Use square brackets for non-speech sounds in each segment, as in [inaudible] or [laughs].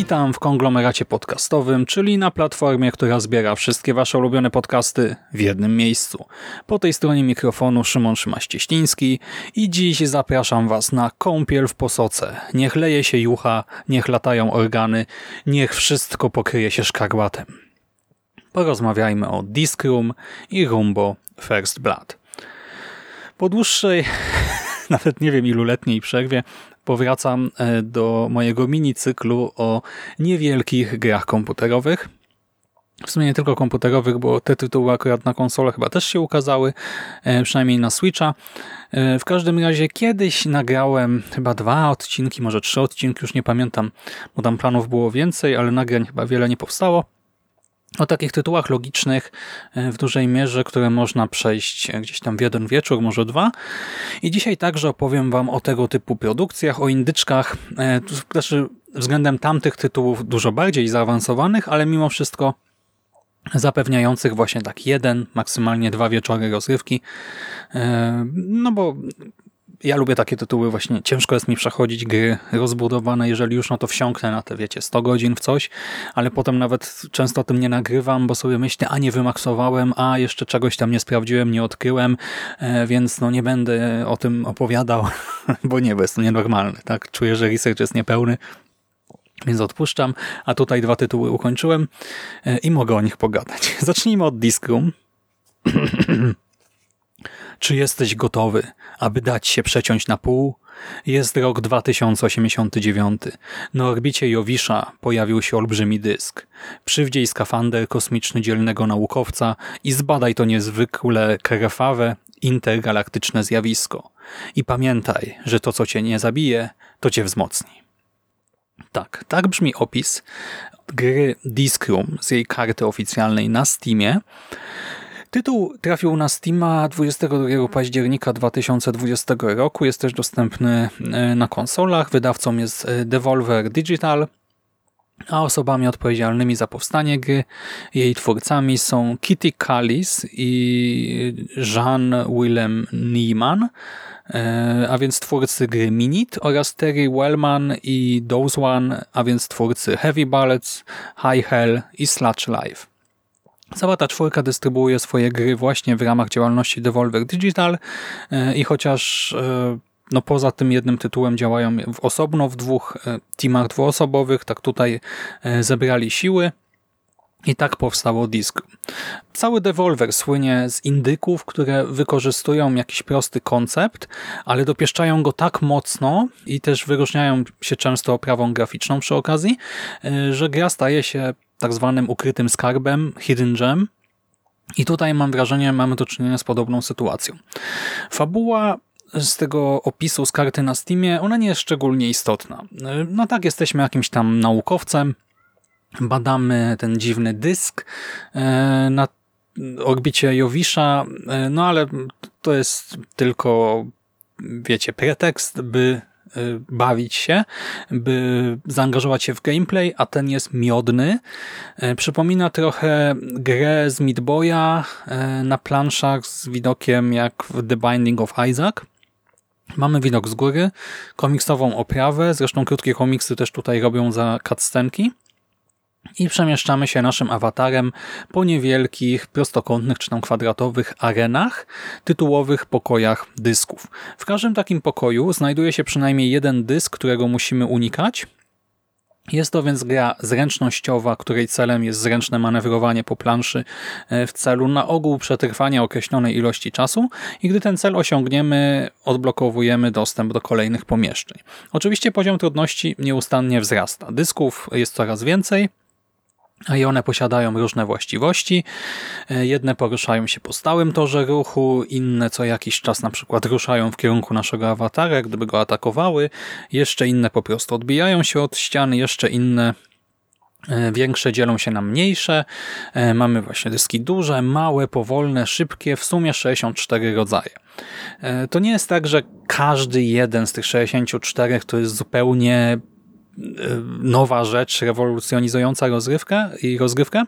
Witam w konglomeracie podcastowym, czyli na platformie, która zbiera wszystkie wasze ulubione podcasty w jednym miejscu. Po tej stronie mikrofonu Szymon Szymaś-Cieśliński i dziś zapraszam was na kąpiel w posoce. Niech leje się jucha, niech latają organy, niech wszystko pokryje się szkarłatem. Porozmawiajmy o Disc Room i Rumbo First Blood. Po dłuższej, [laughs] nawet nie wiem iluletniej przerwie, powracam e, do mojego mini-cyklu o niewielkich grach komputerowych. W sumie nie tylko komputerowych, bo te tytuły akurat na konsolę chyba też się ukazały, e, przynajmniej na Switcha. E, w każdym razie kiedyś nagrałem chyba dwa odcinki, może trzy odcinki, już nie pamiętam, bo tam planów było więcej, ale nagrań chyba wiele nie powstało o takich tytułach logicznych w dużej mierze, które można przejść gdzieś tam w jeden wieczór, może dwa. I dzisiaj także opowiem Wam o tego typu produkcjach, o indyczkach, znaczy względem tamtych tytułów dużo bardziej zaawansowanych, ale mimo wszystko zapewniających właśnie tak jeden, maksymalnie dwa wieczory rozrywki. No bo ja lubię takie tytuły właśnie. Ciężko jest mi przechodzić gry rozbudowane, jeżeli już no to wsiąknę na te, wiecie, 100 godzin w coś, ale potem nawet często tym nie nagrywam, bo sobie myślę, a nie wymaksowałem, a jeszcze czegoś tam nie sprawdziłem, nie odkryłem, e, więc no nie będę o tym opowiadał, [laughs] bo nie, bo jest to nienormalne, tak? Czuję, że research jest niepełny, więc odpuszczam, a tutaj dwa tytuły ukończyłem e, i mogę o nich pogadać. [laughs] Zacznijmy od Disc Room. [clears throat] Czy jesteś gotowy, aby dać się przeciąć na pół? Jest rok 2089. Na orbicie Jowisza pojawił się olbrzymi dysk. Przywdziej skafander kosmiczny dzielnego naukowca i zbadaj to niezwykle krwawe, intergalaktyczne zjawisko. I pamiętaj, że to, co cię nie zabije, to cię wzmocni. Tak, tak brzmi opis gry Disc Room z jej karty oficjalnej na Steamie. Tytuł trafił na Steama 22 października 2020 roku. Jest też dostępny e, na konsolach. Wydawcą jest e, Devolver Digital, a osobami odpowiedzialnymi za powstanie gry, jej twórcami są Kitty Callis i Jean Willem Niemann, e, a więc twórcy gry Minit oraz Terry Wellman i Dose One, a więc twórcy Heavy Bullets, High Hell i Sludge Life. Cała ta czwórka dystrybuuje swoje gry właśnie w ramach działalności Devolver Digital e, i chociaż e, no poza tym jednym tytułem działają osobno w dwóch e, teamach dwuosobowych, tak tutaj zebrali siły i tak powstało Disc. Cały Devolver słynie z indyków, które wykorzystują jakiś prosty koncept, ale dopieszczają go tak mocno i też wyróżniają się często oprawą graficzną przy okazji, że gra staje się tak zwanym ukrytym skarbem, hidden gem. I tutaj mam wrażenie, mamy do czynienia z podobną sytuacją. Fabuła z tego opisu z karty na Steamie, ona nie jest szczególnie istotna. No tak, jesteśmy jakimś tam naukowcem, badamy ten dziwny dysk e, na orbicie Jowisza, e, no ale to jest tylko, wiecie, pretekst, by Y, bawić się, by zaangażować się w gameplay, a ten jest miodny. Przypomina trochę grę z Meat Boya y, na planszach z widokiem jak w The Binding of Isaac. Mamy widok z góry, komiksową oprawę, zresztą krótkie komiksy też tutaj robią za cutscenki i przemieszczamy się naszym awatarem po niewielkich, prostokątnych czy tam kwadratowych arenach, tytułowych pokojach dysków. W każdym takim pokoju znajduje się przynajmniej jeden dysk, którego musimy unikać. Jest to więc gra zręcznościowa, której celem jest zręczne manewrowanie po planszy e, w celu na ogół przetrwania określonej ilości czasu i gdy ten cel osiągniemy, odblokowujemy dostęp do kolejnych pomieszczeń. Oczywiście poziom trudności nieustannie wzrasta. Dysków jest coraz więcej, i one posiadają różne właściwości. E, jedne poruszają się po stałym torze ruchu, inne co jakiś czas na przykład ruszają w kierunku naszego awatara, gdyby go atakowały, jeszcze inne po prostu odbijają się od ściany, jeszcze inne e, Większe dzielą się na mniejsze. E, mamy właśnie dyski duże, małe, powolne, szybkie, w sumie 64 rodzaje. To nie jest tak, że każdy jeden z tych 64 to jest zupełnie nowa rzecz rewolucjonizująca rozgrywkę i rozgrywkę,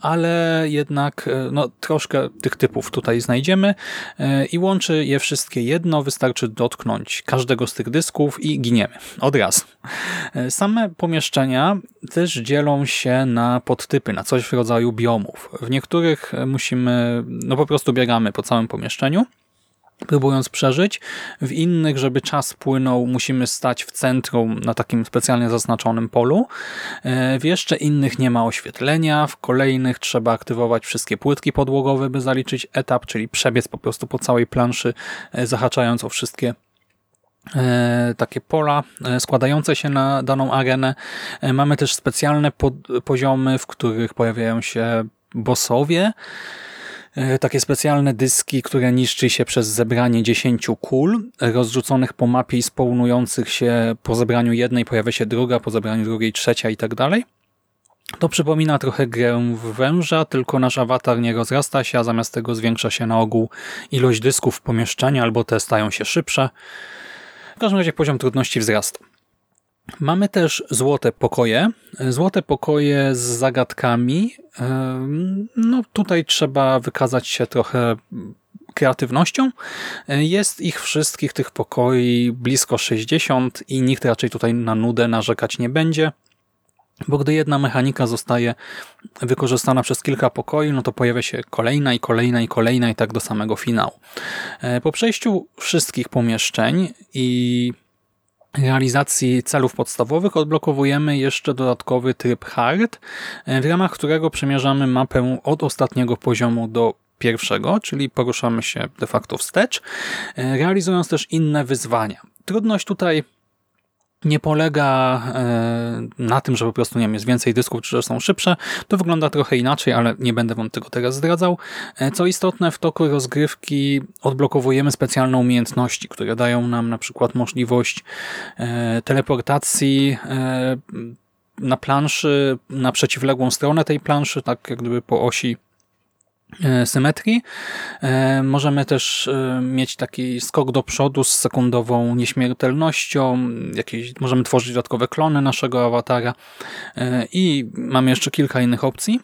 ale jednak e, no, troszkę tych typów tutaj znajdziemy e, i łączy je wszystkie jedno. Wystarczy dotknąć każdego z tych dysków i giniemy od razu. E, same pomieszczenia też dzielą się na podtypy, na coś w rodzaju biomów. W niektórych musimy, no po prostu biegamy po całym pomieszczeniu, próbując przeżyć. W innych, żeby czas płynął, musimy stać w centrum na takim specjalnie zaznaczonym polu. E, w jeszcze innych nie ma oświetlenia, w kolejnych trzeba aktywować wszystkie płytki podłogowe, by zaliczyć etap, czyli przebiec po prostu po całej planszy, e, zahaczając o wszystkie e, takie pola składające się na daną arenę. Mamy też specjalne poziomy, w których pojawiają się bossowie, takie specjalne dyski, które niszczy się przez zebranie 10 kul rozrzuconych po mapie i spawnujących się po zebraniu jednej pojawia się druga, po zebraniu drugiej trzecia i tak dalej. To przypomina trochę grę w węża, tylko nasz awatar nie rozrasta się, a zamiast tego zwiększa się na ogół ilość dysków w pomieszczeniu, albo te stają się szybsze. W każdym razie poziom trudności wzrasta. Mamy też złote pokoje. Złote pokoje z zagadkami. No tutaj trzeba wykazać się trochę kreatywnością. Jest ich wszystkich tych pokoi blisko 60 i nikt raczej tutaj na nudę narzekać nie będzie. Bo gdy jedna mechanika zostaje wykorzystana przez kilka pokoi, no to pojawia się kolejna i kolejna i kolejna i tak do samego finału. Po przejściu wszystkich pomieszczeń i realizacji celów podstawowych odblokowujemy jeszcze dodatkowy tryb hard, e, w ramach którego przemierzamy mapę od ostatniego poziomu do pierwszego, czyli poruszamy się de facto wstecz, e, realizując też inne wyzwania. Trudność tutaj nie polega e, na tym, że po prostu nie wiem, jest więcej dysków, czy że są szybsze. To wygląda trochę inaczej, ale nie będę wam tego teraz zdradzał. E, co istotne, w toku rozgrywki odblokowujemy specjalne umiejętności, które dają nam na przykład możliwość e, teleportacji na planszy, na przeciwległą stronę tej planszy, tak jak gdyby po osi symetrii. E, możemy też e, mieć taki skok do przodu z sekundową nieśmiertelnością, jakieś, możemy tworzyć dodatkowe klony naszego awatara i mamy jeszcze kilka innych opcji.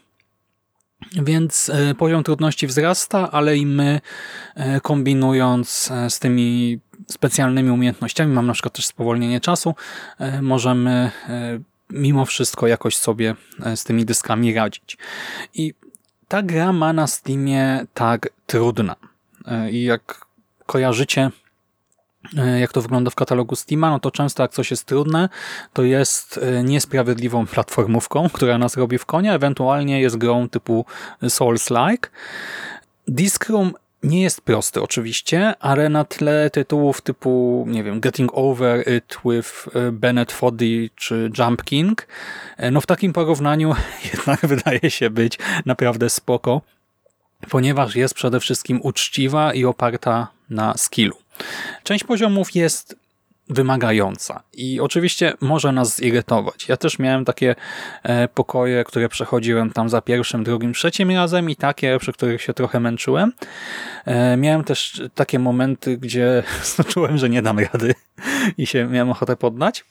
Więc poziom trudności wzrasta, ale i my kombinując z tymi specjalnymi umiejętnościami, mam na przykład też spowolnienie czasu, możemy mimo wszystko jakoś sobie z tymi dyskami radzić. I ta gra ma na Steamie tak trudna. E, I jak kojarzycie, e, jak to wygląda w katalogu Steama, no to często jak coś jest trudne, to jest e, niesprawiedliwą platformówką, [laughs] która nas robi w konia, ewentualnie jest grą typu Souls-like. Disc Room nie jest prosty oczywiście, ale na tle tytułów typu, nie wiem, Getting Over It with e, Bennett Foddy czy Jump King, e, no w takim porównaniu [laughs] jednak wydaje się być naprawdę spoko, ponieważ jest przede wszystkim uczciwa i oparta na skillu. Część poziomów jest wymagająca i oczywiście może nas zirytować. Ja też miałem takie e, pokoje, które przechodziłem tam za pierwszym, drugim, trzecim razem i takie, przy których się trochę męczyłem. E, miałem też takie momenty, gdzie [laughs] czułem, że nie dam rady i się miałem ochotę poddać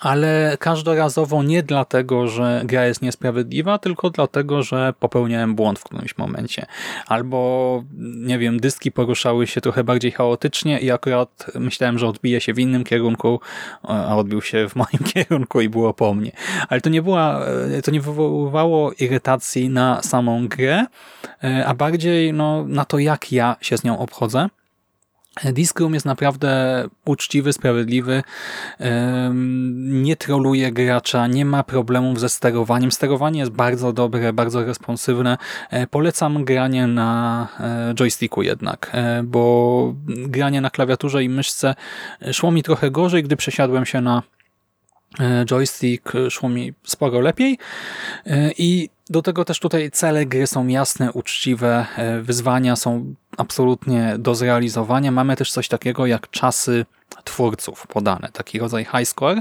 ale każdorazowo nie dlatego, że gra jest niesprawiedliwa, tylko dlatego, że popełniałem błąd w którymś momencie. Albo, nie wiem, dyski poruszały się trochę bardziej chaotycznie i akurat myślałem, że odbije się w innym kierunku, a odbił się w moim [laughs] kierunku i było po mnie. Ale to nie była, to nie wywoływało irytacji na samą grę, a bardziej no, na to, jak ja się z nią obchodzę. Discroom jest naprawdę uczciwy, sprawiedliwy, nie troluje gracza, nie ma problemów ze sterowaniem. Sterowanie jest bardzo dobre, bardzo responsywne. E, polecam granie na e, joysticku jednak, e, bo granie na klawiaturze i myszce szło mi trochę gorzej, gdy przesiadłem się na joystick szło mi sporo lepiej i do tego też tutaj cele gry są jasne, uczciwe, wyzwania są absolutnie do zrealizowania. Mamy też coś takiego jak czasy twórców podane, taki rodzaj high score.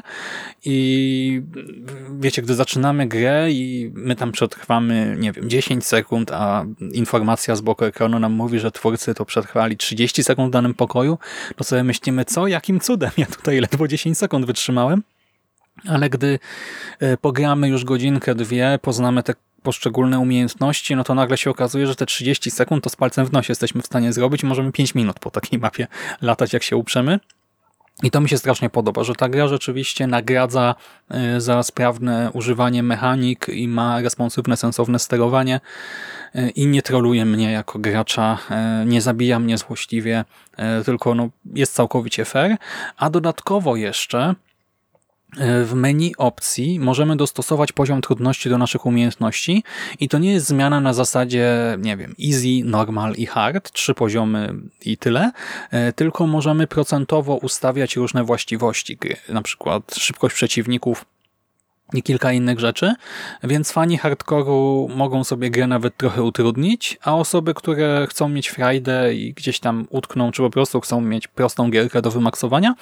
I wiecie, gdy zaczynamy grę i my tam przetrwamy, nie wiem, 10 sekund, a informacja z boku ekranu nam mówi, że twórcy to przetrwali 30 sekund w danym pokoju, to sobie myślimy, co, jakim cudem, ja tutaj ledwo 10 sekund wytrzymałem, ale gdy e, pogramy już godzinkę, dwie, poznamy te poszczególne umiejętności, no to nagle się okazuje, że te 30 sekund to z palcem w nosie jesteśmy w stanie zrobić. Możemy 5 minut po takiej mapie latać, jak się uprzemy. I to mi się strasznie podoba, że ta gra rzeczywiście nagradza e, za sprawne używanie mechanik i ma responsywne, sensowne sterowanie e, i nie troluje mnie jako gracza, e, nie zabija mnie złośliwie, tylko no, jest całkowicie fair. A dodatkowo jeszcze w menu opcji możemy dostosować poziom trudności do naszych umiejętności i to nie jest zmiana na zasadzie, nie wiem, easy, normal i hard, trzy poziomy i tyle, e, tylko możemy procentowo ustawiać różne właściwości gry, na przykład szybkość przeciwników, i kilka innych rzeczy, więc fani hardcore'u mogą sobie grę nawet trochę utrudnić, a osoby, które chcą mieć frajdę i gdzieś tam utkną, czy po prostu chcą mieć prostą gierkę do wymaksowania,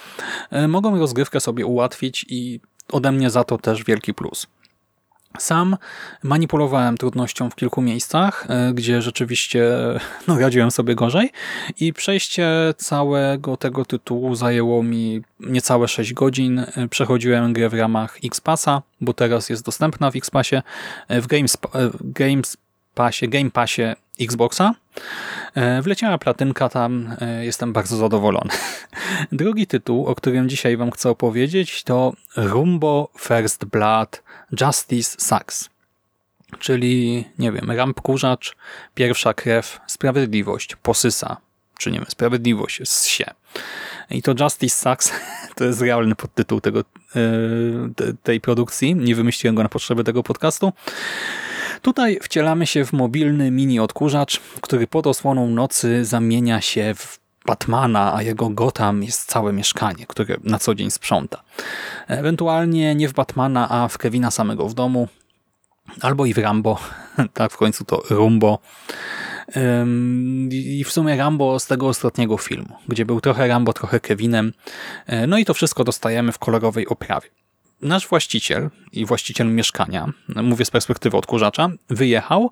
e, mogą rozgrywkę sobie ułatwić i ode mnie za to też wielki plus. Sam manipulowałem trudnością w kilku miejscach, e, gdzie rzeczywiście no, radziłem sobie gorzej i przejście całego tego tytułu zajęło mi niecałe 6 godzin. E, przechodziłem grę w ramach X-Passa, bo teraz jest dostępna w X-Passie, e, w Games, Games Passie, Game Passie Xboxa. Wleciała platynka tam, jestem bardzo zadowolony. [laughs] Drugi tytuł, o którym dzisiaj wam chcę opowiedzieć to Rumbo First Blood Justice Sucks. Czyli, nie wiem, ramp kurzacz, pierwsza krew, sprawiedliwość, posysa, czy nie wiem, sprawiedliwość, się. I to Justice Sucks [laughs] to jest realny podtytuł tego, e, tej produkcji. Nie wymyśliłem go na potrzeby tego podcastu. Tutaj wcielamy się w mobilny mini odkurzacz, który pod osłoną nocy zamienia się w Batmana, a jego Gotham jest całe mieszkanie, które na co dzień sprząta. Ewentualnie nie w Batmana, a w Kevina samego w domu, albo i w Rambo, [laughs] tak w końcu to Rumbo. I w sumie Rambo z tego ostatniego filmu, gdzie był trochę Rambo, trochę Kevinem. E, no i to wszystko dostajemy w kolorowej oprawie nasz właściciel i właściciel mieszkania, mówię z perspektywy odkurzacza, wyjechał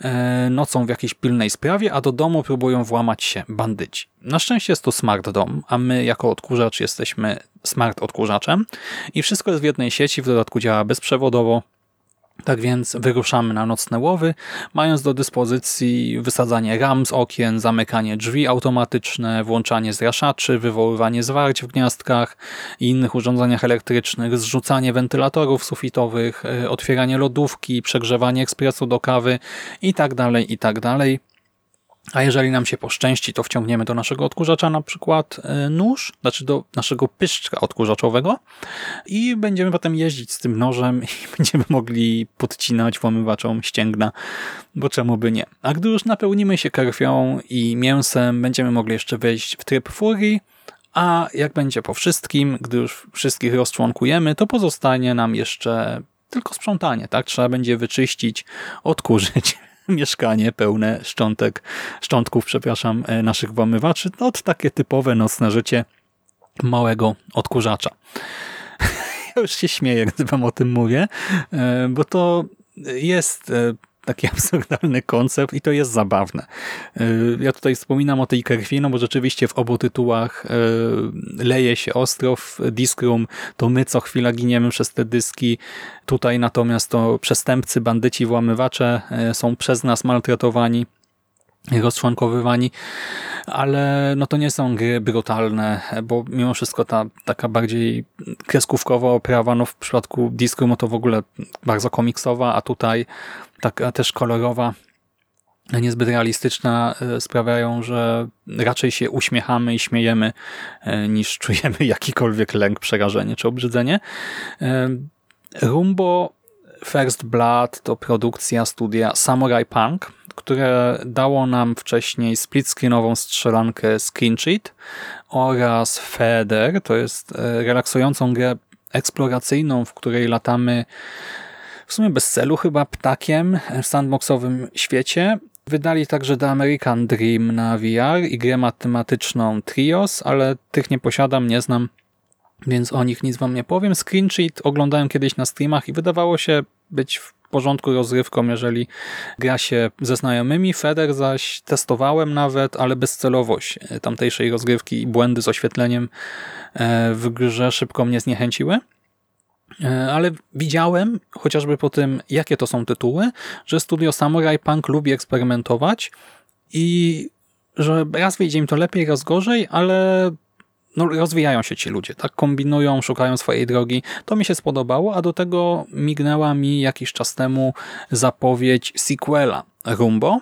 e, nocą w jakiejś pilnej sprawie, a do domu próbują włamać się bandyci. Na szczęście jest to smart dom, a my jako odkurzacz jesteśmy smart odkurzaczem i wszystko jest w jednej sieci, w dodatku działa bezprzewodowo, tak więc wyruszamy na nocne łowy, mając do dyspozycji wysadzanie ram z okien, zamykanie drzwi automatyczne, włączanie zraszaczy, wywoływanie zwarć w gniazdkach i innych urządzeniach elektrycznych, zrzucanie wentylatorów sufitowych, e, otwieranie lodówki, przegrzewanie ekspresu do kawy itd., tak itd. A jeżeli nam się poszczęści, to wciągniemy do naszego odkurzacza na przykład e, nóż, znaczy do naszego pyszczka odkurzaczowego i będziemy potem jeździć z tym nożem i [laughs] będziemy mogli podcinać włamywaczom ścięgna, bo czemu by nie. A gdy już napełnimy się krwią i mięsem, będziemy mogli jeszcze wejść w tryb furii, a jak będzie po wszystkim, gdy już wszystkich rozczłonkujemy, to pozostanie nam jeszcze tylko sprzątanie, tak? Trzeba będzie wyczyścić, odkurzyć, [laughs] mieszkanie pełne szczątek, szczątków, przepraszam, e, naszych włamywaczy. No, to takie typowe nocne życie małego odkurzacza. [laughs] Ja już się śmieję, gdy wam o tym mówię, e, bo to jest e, taki [laughs] absurdalny koncept i to jest zabawne. Y, ja tutaj wspominam o tej krwi, no bo rzeczywiście w obu tytułach y, leje się ostro w Disc Room, to my co chwila giniemy przez te dyski. Tutaj natomiast to przestępcy, bandyci, włamywacze y, są przez nas maltretowani rozczłonkowywani, ale no to nie są gry brutalne, bo mimo wszystko ta taka bardziej kreskówkowa oprawa, no w przypadku Discrum no to w ogóle bardzo komiksowa, a tutaj taka też kolorowa, niezbyt realistyczna e, sprawiają, że raczej się uśmiechamy i śmiejemy e, niż czujemy [laughs] jakikolwiek lęk, przerażenie czy obrzydzenie. E, Rumbo First Blood to produkcja studia Samurai Punk, które dało nam wcześniej split-screenową strzelankę Screen Cheat oraz Feder, to jest relaksującą grę eksploracyjną, w której latamy w sumie bez celu chyba ptakiem w sandboxowym świecie. Wydali także The American Dream na VR i grę matematyczną Trios, ale tych nie posiadam, nie znam, więc o nich nic wam nie powiem. Screen Sheet oglądałem kiedyś na streamach i wydawało się być w porządku rozrywką, jeżeli gra się ze znajomymi. Feder zaś testowałem nawet, ale bezcelowość tamtejszej rozgrywki i błędy z oświetleniem e, w grze szybko mnie zniechęciły. E, ale widziałem, chociażby po tym, jakie to są tytuły, że studio Samurai Punk lubi eksperymentować i że raz wyjdzie im to lepiej, raz gorzej, ale no, rozwijają się ci ludzie, tak kombinują, szukają swojej drogi. To mi się spodobało, a do tego mignęła mi jakiś czas temu zapowiedź sequela Rumbo,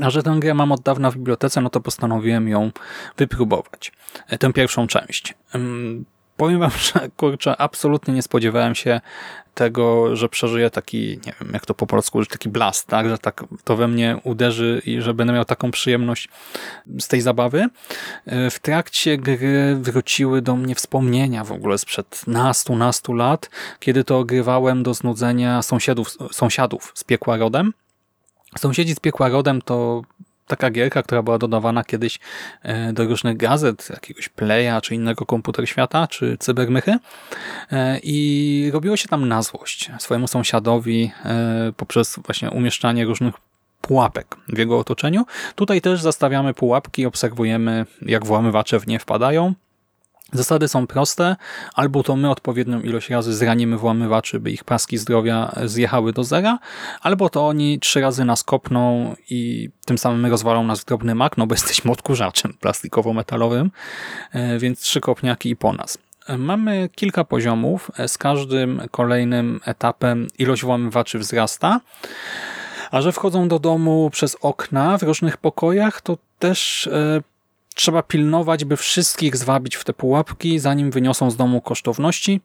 a że tę grę mam od dawna w bibliotece, no to postanowiłem ją wypróbować. E, tę pierwszą część. Powiem wam, że kurczę, absolutnie nie spodziewałem się tego, że przeżyję taki, nie wiem jak to po polsku, że taki blast, tak, że tak to we mnie uderzy i że będę miał taką przyjemność z tej zabawy. W trakcie gry wróciły do mnie wspomnienia w ogóle sprzed nastu, nastu lat, kiedy to ogrywałem do znudzenia sąsiadów, sąsiadów z piekła rodem. Sąsiedzi z piekła rodem to taka gierka, która była dodawana kiedyś e, do różnych gazet, jakiegoś Playa, czy innego komputer świata, czy cybermychy e, i robiło się tam na złość swojemu sąsiadowi e, poprzez właśnie umieszczanie różnych pułapek w jego otoczeniu. Tutaj też zastawiamy pułapki, obserwujemy jak włamywacze w nie wpadają, Zasady są proste, albo to my odpowiednią ilość razy zranimy włamywaczy, by ich paski zdrowia zjechały do zera, albo to oni trzy razy nas kopną i tym samym rozwalą nas w drobny mak, no bo [laughs] jesteśmy odkurzaczem plastikowo-metalowym, e, więc trzy kopniaki i po nas. Mamy kilka poziomów, e, z każdym kolejnym etapem ilość włamywaczy wzrasta, a że wchodzą do domu przez okna w różnych pokojach, to też e, trzeba pilnować, by wszystkich zwabić w te pułapki, zanim wyniosą z domu kosztowności.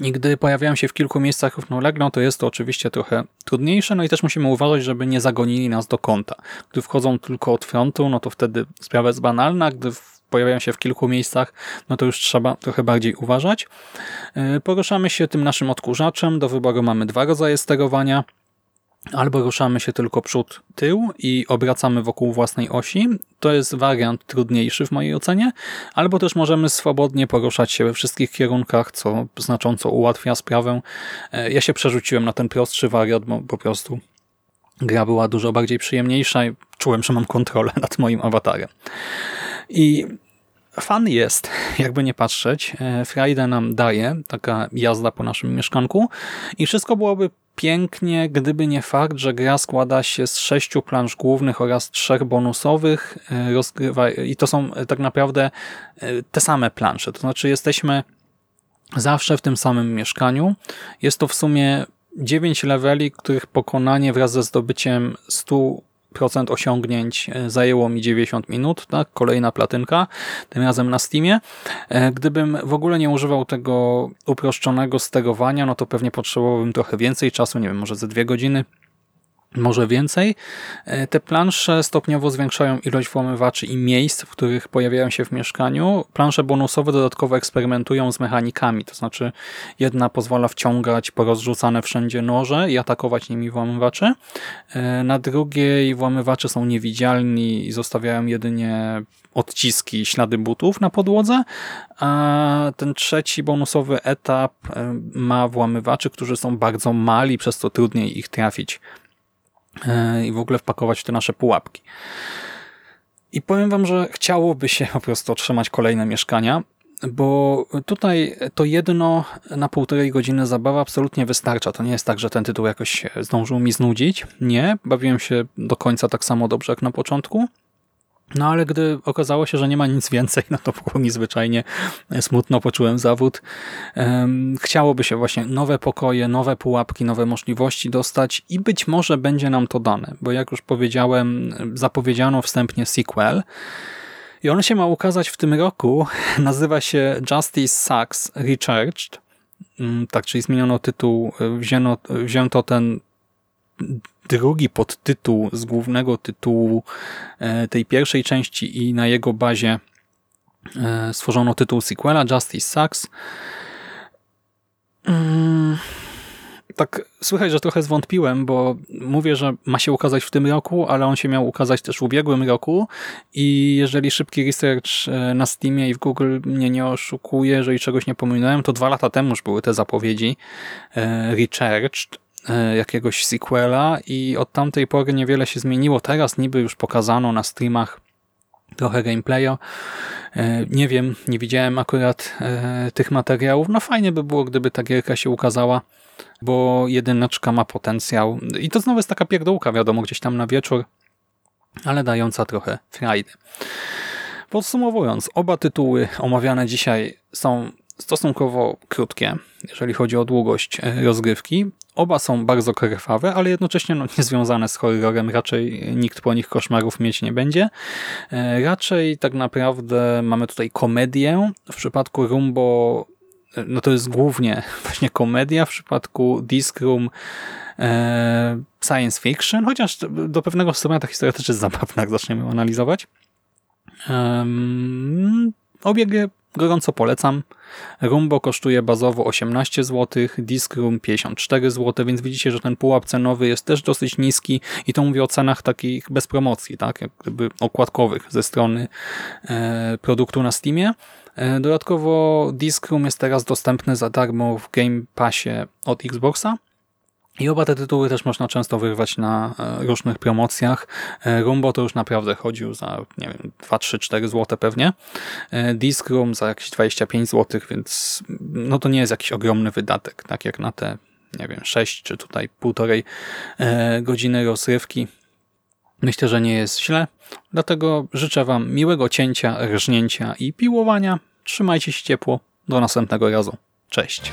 I gdy pojawiają się w kilku miejscach równolegle, to jest to oczywiście trochę trudniejsze, no i też musimy uważać, żeby nie zagonili nas do kąta. Gdy wchodzą tylko od frontu, no to wtedy sprawa jest banalna, gdy pojawiają się w kilku miejscach, no to już trzeba trochę bardziej uważać. E, poruszamy się tym naszym odkurzaczem, do wyboru mamy dwa rodzaje sterowania – Albo ruszamy się tylko przód, tył i obracamy wokół własnej osi. To jest wariant trudniejszy w mojej ocenie. Albo też możemy swobodnie poruszać się we wszystkich kierunkach, co znacząco ułatwia sprawę. E, ja się przerzuciłem na ten prostszy wariant, bo po prostu gra była dużo bardziej przyjemniejsza i czułem, że mam kontrolę [laughs] nad moim awatarem. I fan jest, [laughs] jakby nie patrzeć. E, Frajdę nam daje, taka jazda po naszym mieszkanku i wszystko byłoby pięknie, gdyby nie fakt, że gra składa się z sześciu plansz głównych oraz trzech bonusowych e, i to są e, tak naprawdę e, te same plansze. To znaczy jesteśmy zawsze w tym samym mieszkaniu. Jest to w sumie dziewięć leveli, których pokonanie wraz ze zdobyciem 100 procent osiągnięć e, zajęło mi 90 minut, tak? kolejna platynka, tym razem na Steamie. E, gdybym w ogóle nie używał tego uproszczonego sterowania, no to pewnie potrzebowałbym trochę więcej czasu, nie wiem, może ze dwie godziny, może więcej. E, te plansze stopniowo zwiększają ilość włamywaczy i miejsc, w których pojawiają się w mieszkaniu. Plansze bonusowe dodatkowo eksperymentują z mechanikami, to znaczy jedna pozwala wciągać porozrzucane wszędzie noże i atakować nimi włamywaczy. E, na drugiej włamywacze są niewidzialni i zostawiają jedynie odciski, ślady butów na podłodze, a ten trzeci bonusowy etap e, ma włamywaczy, którzy są bardzo mali, przez co trudniej ich trafić i w ogóle wpakować w te nasze pułapki. I powiem wam, że chciałoby się po prostu otrzymać kolejne mieszkania, bo tutaj to jedno na półtorej godziny zabawa absolutnie wystarcza. To nie jest tak, że ten tytuł jakoś zdążył mi znudzić. Nie, bawiłem się do końca tak samo dobrze jak na początku. No ale gdy okazało się, że nie ma nic więcej, no to było mi zwyczajnie smutno, poczułem zawód. Chciałoby się właśnie nowe pokoje, nowe pułapki, nowe możliwości dostać i być może będzie nam to dane, bo jak już powiedziałem, zapowiedziano wstępnie sequel i on się ma ukazać w tym roku. [laughs] Nazywa się Justice Sucks Recharged. Mm, tak, czyli zmieniono tytuł, wzięto, wzięto ten drugi podtytuł z głównego tytułu e, tej pierwszej części i na jego bazie e, stworzono tytuł sequela Justice Sucks. tak słychać, że trochę zwątpiłem, bo mówię, że ma się ukazać w tym roku, ale on się miał ukazać też w ubiegłym roku i jeżeli szybki research e, na Steamie i w Google mnie nie oszukuje, jeżeli czegoś nie pominąłem, to dwa lata temu już były te zapowiedzi Recharged, jakiegoś sequela i od tamtej pory niewiele się zmieniło. Teraz niby już pokazano na streamach trochę gameplaya. E, Nie wiem, nie widziałem akurat e, tych materiałów. No fajnie by było, gdyby ta gierka się ukazała, bo jedyneczka ma potencjał. I to znowu jest taka pierdółka, wiadomo, gdzieś tam na wieczór, ale dająca trochę frajdy. Podsumowując, oba tytuły omawiane dzisiaj są stosunkowo krótkie, jeżeli chodzi o długość e, rozgrywki. Oba są bardzo krwawe, ale jednocześnie no, nie związane z horrorem. Raczej nikt po nich koszmarów mieć nie będzie. E, Raczej tak naprawdę mamy tutaj komedię. W przypadku Rumbo e, no to jest głównie [laughs] właśnie komedia. W przypadku Disc Room e, science fiction, chociaż do pewnego stopnia ta historia też jest zabawna, jak zaczniemy ją analizować. Um, obie gorąco polecam. Rumbo kosztuje bazowo 18 zł, Disc Room 54 zł, więc widzicie, że ten pułap cenowy jest też dosyć niski i to mówię o cenach takich bez promocji, tak, jak gdyby okładkowych ze strony e, produktu na Steamie. E, dodatkowo Disc Room jest teraz dostępny za darmo w Game Passie od Xboxa. I oba te tytuły też można często wyrwać na e, różnych promocjach. E, Rumbo to już naprawdę chodził za, nie wiem, 2, 3, 4 zł pewnie. E, Disc Room za jakieś 25 zł, więc no to nie jest jakiś ogromny wydatek, tak jak na te, nie wiem, 6 czy tutaj półtorej godziny rozrywki. Myślę, że nie jest źle, dlatego życzę Wam miłego cięcia, rżnięcia i piłowania. Trzymajcie się ciepło. Do następnego razu. Cześć.